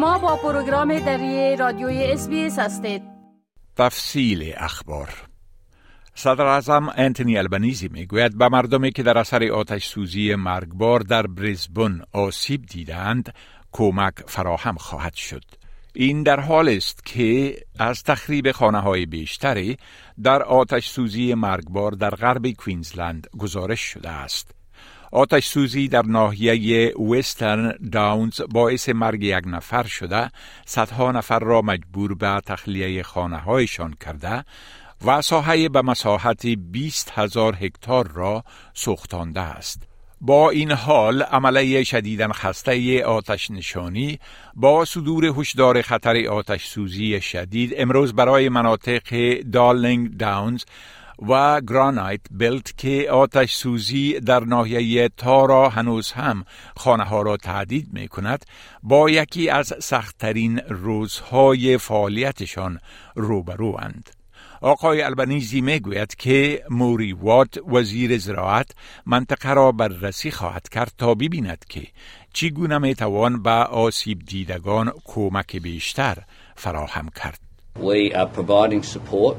شما با پروگرام دری رادیوی اس هستید. تفصیل اخبار. صدر اعظم انتونی البنیزی می‌گوید به مردمی که در اثر آتش سوزی مرگبار در بریزبون آسیب دیدند کمک فراهم خواهد شد. این در حال است که از تخریب خانه های بیشتری در آتش سوزی مرگبار در غرب کوینزلند گزارش شده است. آتش سوزی در ناحیه وسترن داونز باعث مرگ یک نفر شده صدها نفر را مجبور به تخلیه خانه هایشان کرده و ساحه به مساحت 20 هزار هکتار را سوختانده است. با این حال عمله شدیدن خسته آتش نشانی با صدور هشدار خطر آتش سوزی شدید امروز برای مناطق دالینگ داونز و گرانایت بلت که آتش سوزی در ناحیه تارا هنوز هم خانه ها را تهدید می کند با یکی از سختترین روزهای فعالیتشان روبروند. آقای البنیزی می گوید که موری وات وزیر زراعت منطقه را بررسی خواهد کرد تا ببیند که چگونه می توان به آسیب دیدگان کمک بیشتر فراهم کرد. We are providing support.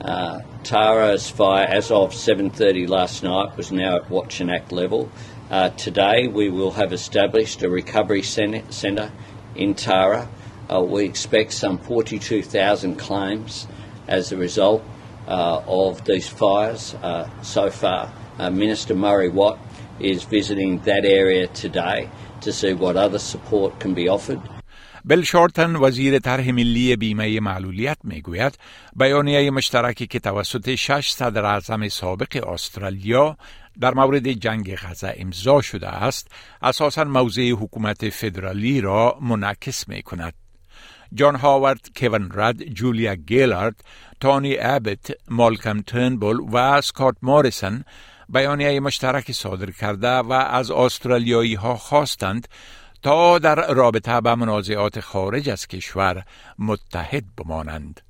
Uh, Tara's fire, as of 7.30 last night, was now at Watch and Act level. Uh, today we will have established a recovery centre in Tara. Uh, we expect some 42,000 claims as a result uh, of these fires uh, so far. Uh, Minister Murray Watt is visiting that area today to see what other support can be offered. بل شورتن وزیر طرح ملی بیمه معلولیت می‌گوید بیانیه مشترکی که توسط شش صدر اعظم سابق استرالیا در مورد جنگ غزه امضا شده است اساسا موضع حکومت فدرالی را منعکس می کند. جان هاورد، کوین رد، جولیا گیلارد، تانی ابت، مالکم ترنبول و سکات ماریسن بیانیه مشترک صادر کرده و از استرالیایی ها خواستند تا در رابطه به منازعات خارج از کشور متحد بمانند.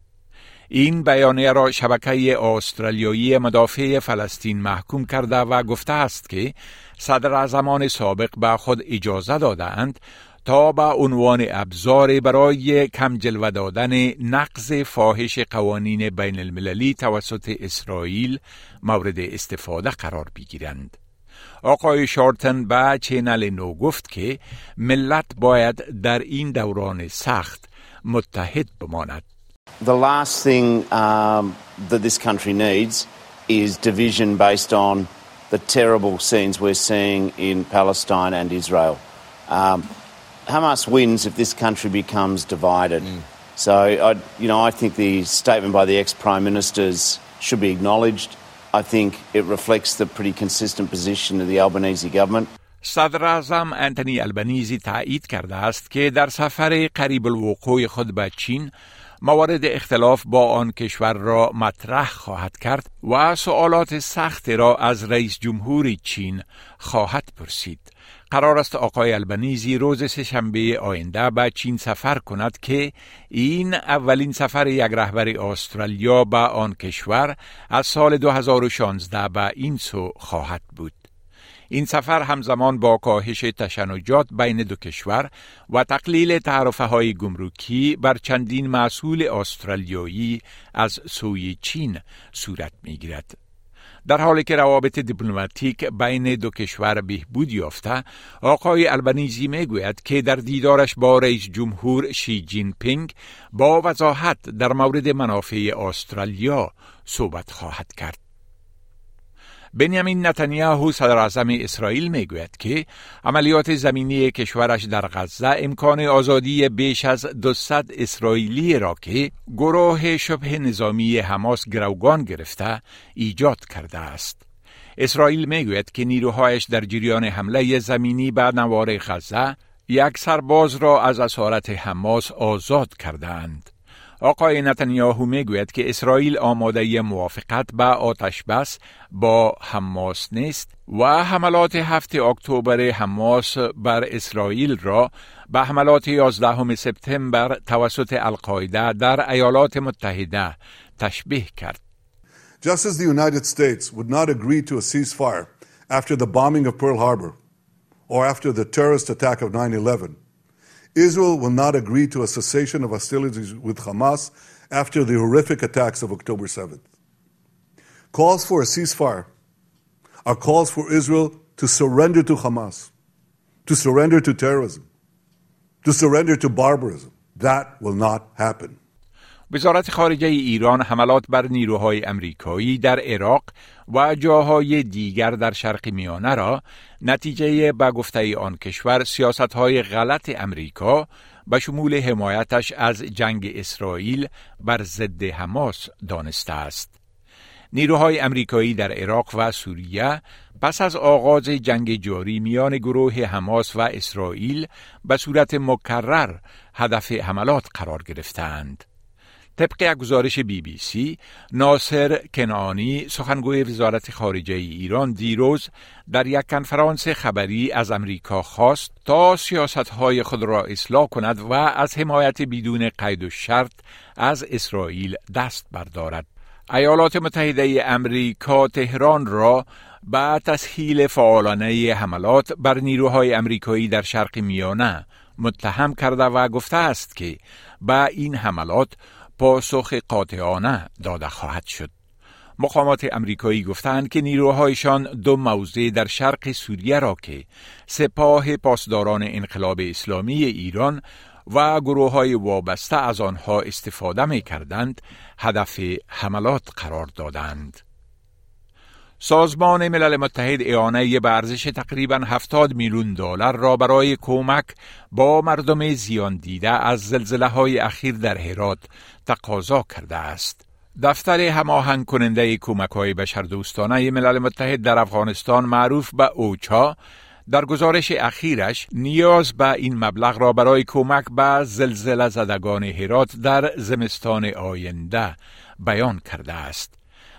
این بیانیه را شبکه استرالیایی مدافع فلسطین محکوم کرده و گفته است که صدر زمان سابق به خود اجازه دادند تا به عنوان ابزار برای کم جلوه دادن نقض فاحش قوانین بین المللی توسط اسرائیل مورد استفاده قرار بگیرند. آقای شارتن به چینل نو گفت که ملت باید در این دوران سخت متحد بماند. The last thing um, that this country needs is division based on the terrible scenes we're seeing in Palestine and Israel. Um, Hamas wins if this country becomes divided. Mm. So, I, you know, I think the statement by the ex-prime ministers should be acknowledged. I think it reflects the pretty consistent position of the Albanese government. صدر اعظم انتونی البنیزی تایید کرده است که در سفر قریب الوقوع خود به چین موارد اختلاف با آن کشور را مطرح خواهد کرد و سوالات سخت را از رئیس جمهور چین خواهد پرسید. قرار است آقای البنیزی روز سهشنبه آینده به چین سفر کند که این اولین سفر یک رهبر استرالیا به آن کشور از سال 2016 به این سو خواهد بود. این سفر همزمان با کاهش تشنجات بین دو کشور و تقلیل تعرفه های گمرکی بر چندین مسئول استرالیایی از سوی چین صورت می گیرد. در حالی که روابط دیپلماتیک بین دو کشور بهبود یافته آقای البنیزی می‌گوید که در دیدارش با رئیس جمهور شی جین پینگ با وضاحت در مورد منافع استرالیا صحبت خواهد کرد بنیامین نتانیاهو صدر اعظم اسرائیل می‌گوید که عملیات زمینی کشورش در غزه امکان آزادی بیش از 200 اسرائیلی را که گروه شبه نظامی حماس گروگان گرفته ایجاد کرده است. اسرائیل می‌گوید که نیروهایش در جریان حمله زمینی به نوار غزه یک سرباز را از اسارت حماس آزاد کردند. آقای نتانیاهو می‌گوید که اسرائیل آماده موافقت به آتش بس با حماس نیست و حملات هفت اکتبر حماس بر اسرائیل را به حملات 11 سپتامبر توسط القاعده در ایالات متحده تشبیه کرد. Just as the United States would not agree to a ceasefire after the bombing of Pearl Harbor or after the terrorist attack of 9/11, Israel will not agree to a cessation of hostilities with Hamas after the horrific attacks of October 7th. Calls for a ceasefire are calls for Israel to surrender to Hamas, to surrender to terrorism, to surrender to barbarism. That will not happen. وزارت خارجه ایران حملات بر نیروهای امریکایی در عراق و جاهای دیگر در شرق میانه را نتیجه به گفته آن کشور سیاست های غلط امریکا به شمول حمایتش از جنگ اسرائیل بر ضد حماس دانسته است. نیروهای امریکایی در عراق و سوریه پس از آغاز جنگ جاری میان گروه حماس و اسرائیل به صورت مکرر هدف حملات قرار گرفتند. طبق یک گزارش بی بی سی ناصر کنانی سخنگوی وزارت خارجه ایران دیروز در یک کنفرانس خبری از امریکا خواست تا سیاست های خود را اصلاح کند و از حمایت بدون قید و شرط از اسرائیل دست بردارد. ایالات متحده امریکا تهران را به تسهیل فعالانه حملات بر نیروهای امریکایی در شرق میانه متهم کرده و گفته است که به این حملات پاسخ قاطعانه داده خواهد شد. مقامات امریکایی گفتند که نیروهایشان دو موضع در شرق سوریه را که سپاه پاسداران انقلاب اسلامی ایران و گروه های وابسته از آنها استفاده می کردند هدف حملات قرار دادند. سازمان ملل متحد اعانه به ارزش تقریبا 70 میلیون دلار را برای کمک با مردم زیان دیده از زلزله های اخیر در هرات تقاضا کرده است. دفتر هماهنگ کننده کمک های بشردوستانه ملل متحد در افغانستان معروف به اوچا در گزارش اخیرش نیاز به این مبلغ را برای کمک به زلزله زدگان هرات در زمستان آینده بیان کرده است.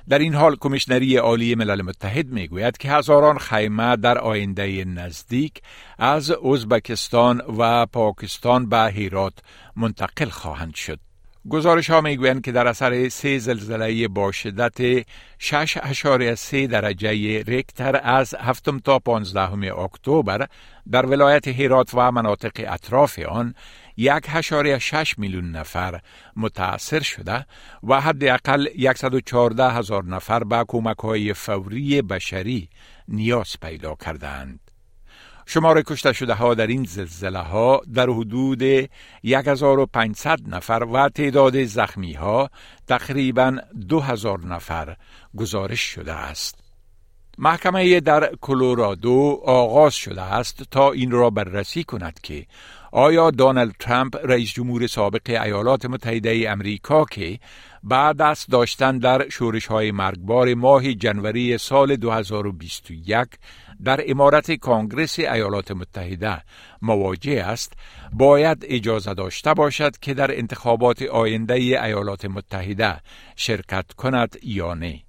در این حال کمیشنری عالی ملل متحد می‌گوید که هزاران خیمه در آینده نزدیک از ازبکستان و پاکستان به هیرات منتقل خواهند شد. گزارش ها می‌گویند که در اثر سه زلزله با شدت 6.3 درجه ریکتر از هفتم تا 15 اکتبر در ولایت هرات و مناطق اطراف آن یک هشاری شش میلیون نفر متاثر شده و حداقل 114 هزار نفر به کمک های فوری بشری نیاز پیدا کردند. شمار کشته شده ها در این زلزله ها در حدود 1500 نفر و تعداد زخمی ها تقریبا 2000 نفر گزارش شده است. محکمه در کلورادو آغاز شده است تا این را بررسی کند که آیا دونالد ترامپ رئیس جمهور سابق ایالات متحده امریکا که بعد از داشتن در شورش های مرگبار ماه جنوری سال 2021 در امارت کانگرس ایالات متحده مواجه است باید اجازه داشته باشد که در انتخابات آینده ایالات متحده شرکت کند یا نه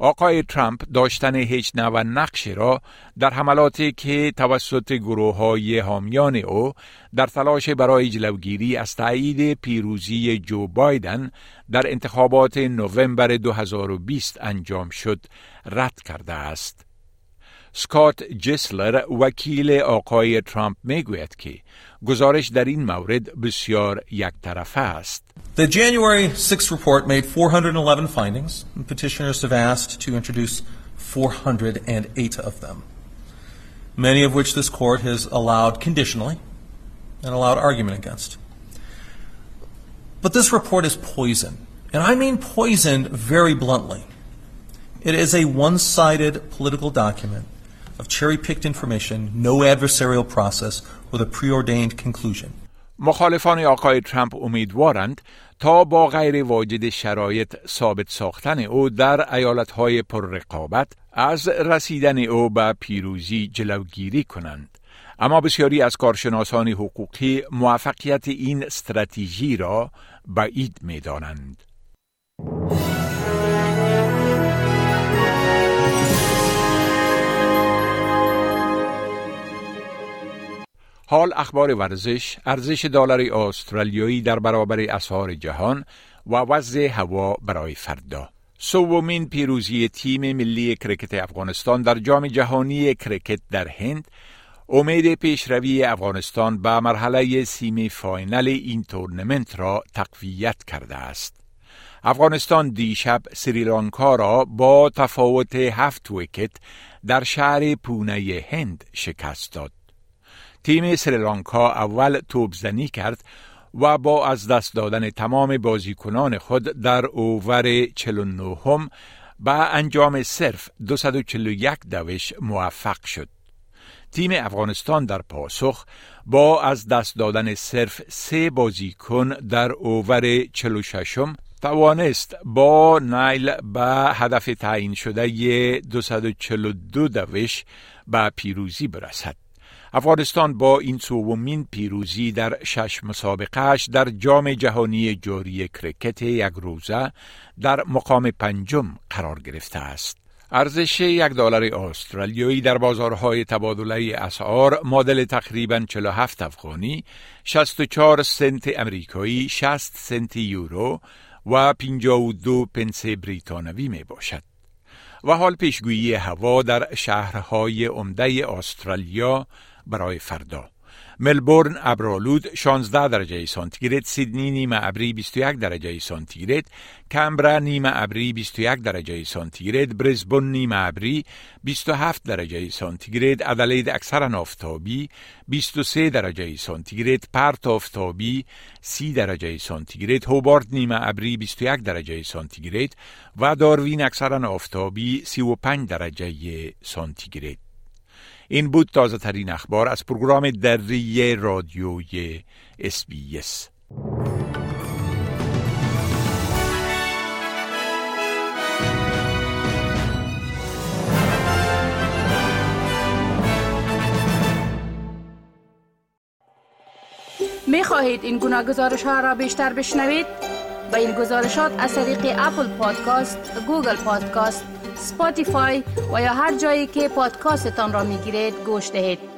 آقای ترامپ داشتن هیچ نوع نقشی را در حملاتی که توسط گروه های حامیان او در تلاش برای جلوگیری از تایید پیروزی جو بایدن در انتخابات نوامبر 2020 انجام شد رد کرده است. سکات جسلر وکیل آقای ترامپ میگوید که گزارش در این مورد بسیار یک طرفه است. The January 6th report made 411 findings, and petitioners have asked to introduce 408 of them, many of which this court has allowed conditionally and allowed argument against. But this report is poison, and I mean poison very bluntly. It is a one sided political document of cherry picked information, no adversarial process, with a preordained conclusion. مخالفان آقای ترامپ امیدوارند تا با غیر واجد شرایط ثابت ساختن او در ایالتهای پررقابت از رسیدن او به پیروزی جلوگیری کنند. اما بسیاری از کارشناسان حقوقی موفقیت این استراتژی را بعید می دانند. حال اخبار ورزش ارزش دلار استرالیایی در برابر اسعار جهان و وضع هوا برای فردا سومین پیروزی تیم ملی کرکت افغانستان در جام جهانی کرکت در هند امید پیشروی افغانستان به مرحله semi final این تورنمنت را تقویت کرده است. افغانستان دیشب سریلانکا را با تفاوت هفت ویکت در شهر پونه هند شکست داد. تیم سریلانکا اول توبزنی کرد و با از دست دادن تمام بازیکنان خود در اوور 49 هم به انجام صرف 241 دوش موفق شد. تیم افغانستان در پاسخ با از دست دادن صرف سه بازیکن در اوور 46 توانست با نیل به هدف تعیین شده 242 دوش به پیروزی برسد. افغانستان با این سومین پیروزی در شش مسابقهش در جام جهانی جاری کرکت یک روزه در مقام پنجم قرار گرفته است. ارزش یک دلار استرالیایی در بازارهای تبادله اسعار معادل تقریبا 47 افغانی، 64 سنت امریکایی، 60 سنت یورو و 52 پنس بریتانوی می باشد. و حال پیشگویی هوا در شهرهای عمده استرالیا برای فردا. ملبورن ابرالود 16 درجه سانتیگراد سیدنی نیمه ابری 21 درجه سانتیگراد کمبرا نیمه ابری 21 درجه سانتیگراد برزبون نیمه ابری 27 درجه سانتیگراد ادلید اکثرا آفتابی 23 درجه سانتیگراد پرت آفتابی 30 درجه سانتیگراد هوبارد نیمه ابری 21 درجه سانتیگراد و داروین اکثرا آفتابی 35 درجه سانتیگراد. این بود تازه ترین اخبار از پروگرام دری رادیوی SBS. می خواهید این گونه گزارش ها را بیشتر بشنوید؟ با این گزارشات از طریق Apple Podcast، Google Podcast، Spotify و یا هر جایی که پادکاستتان را می گیرید گوش دهید.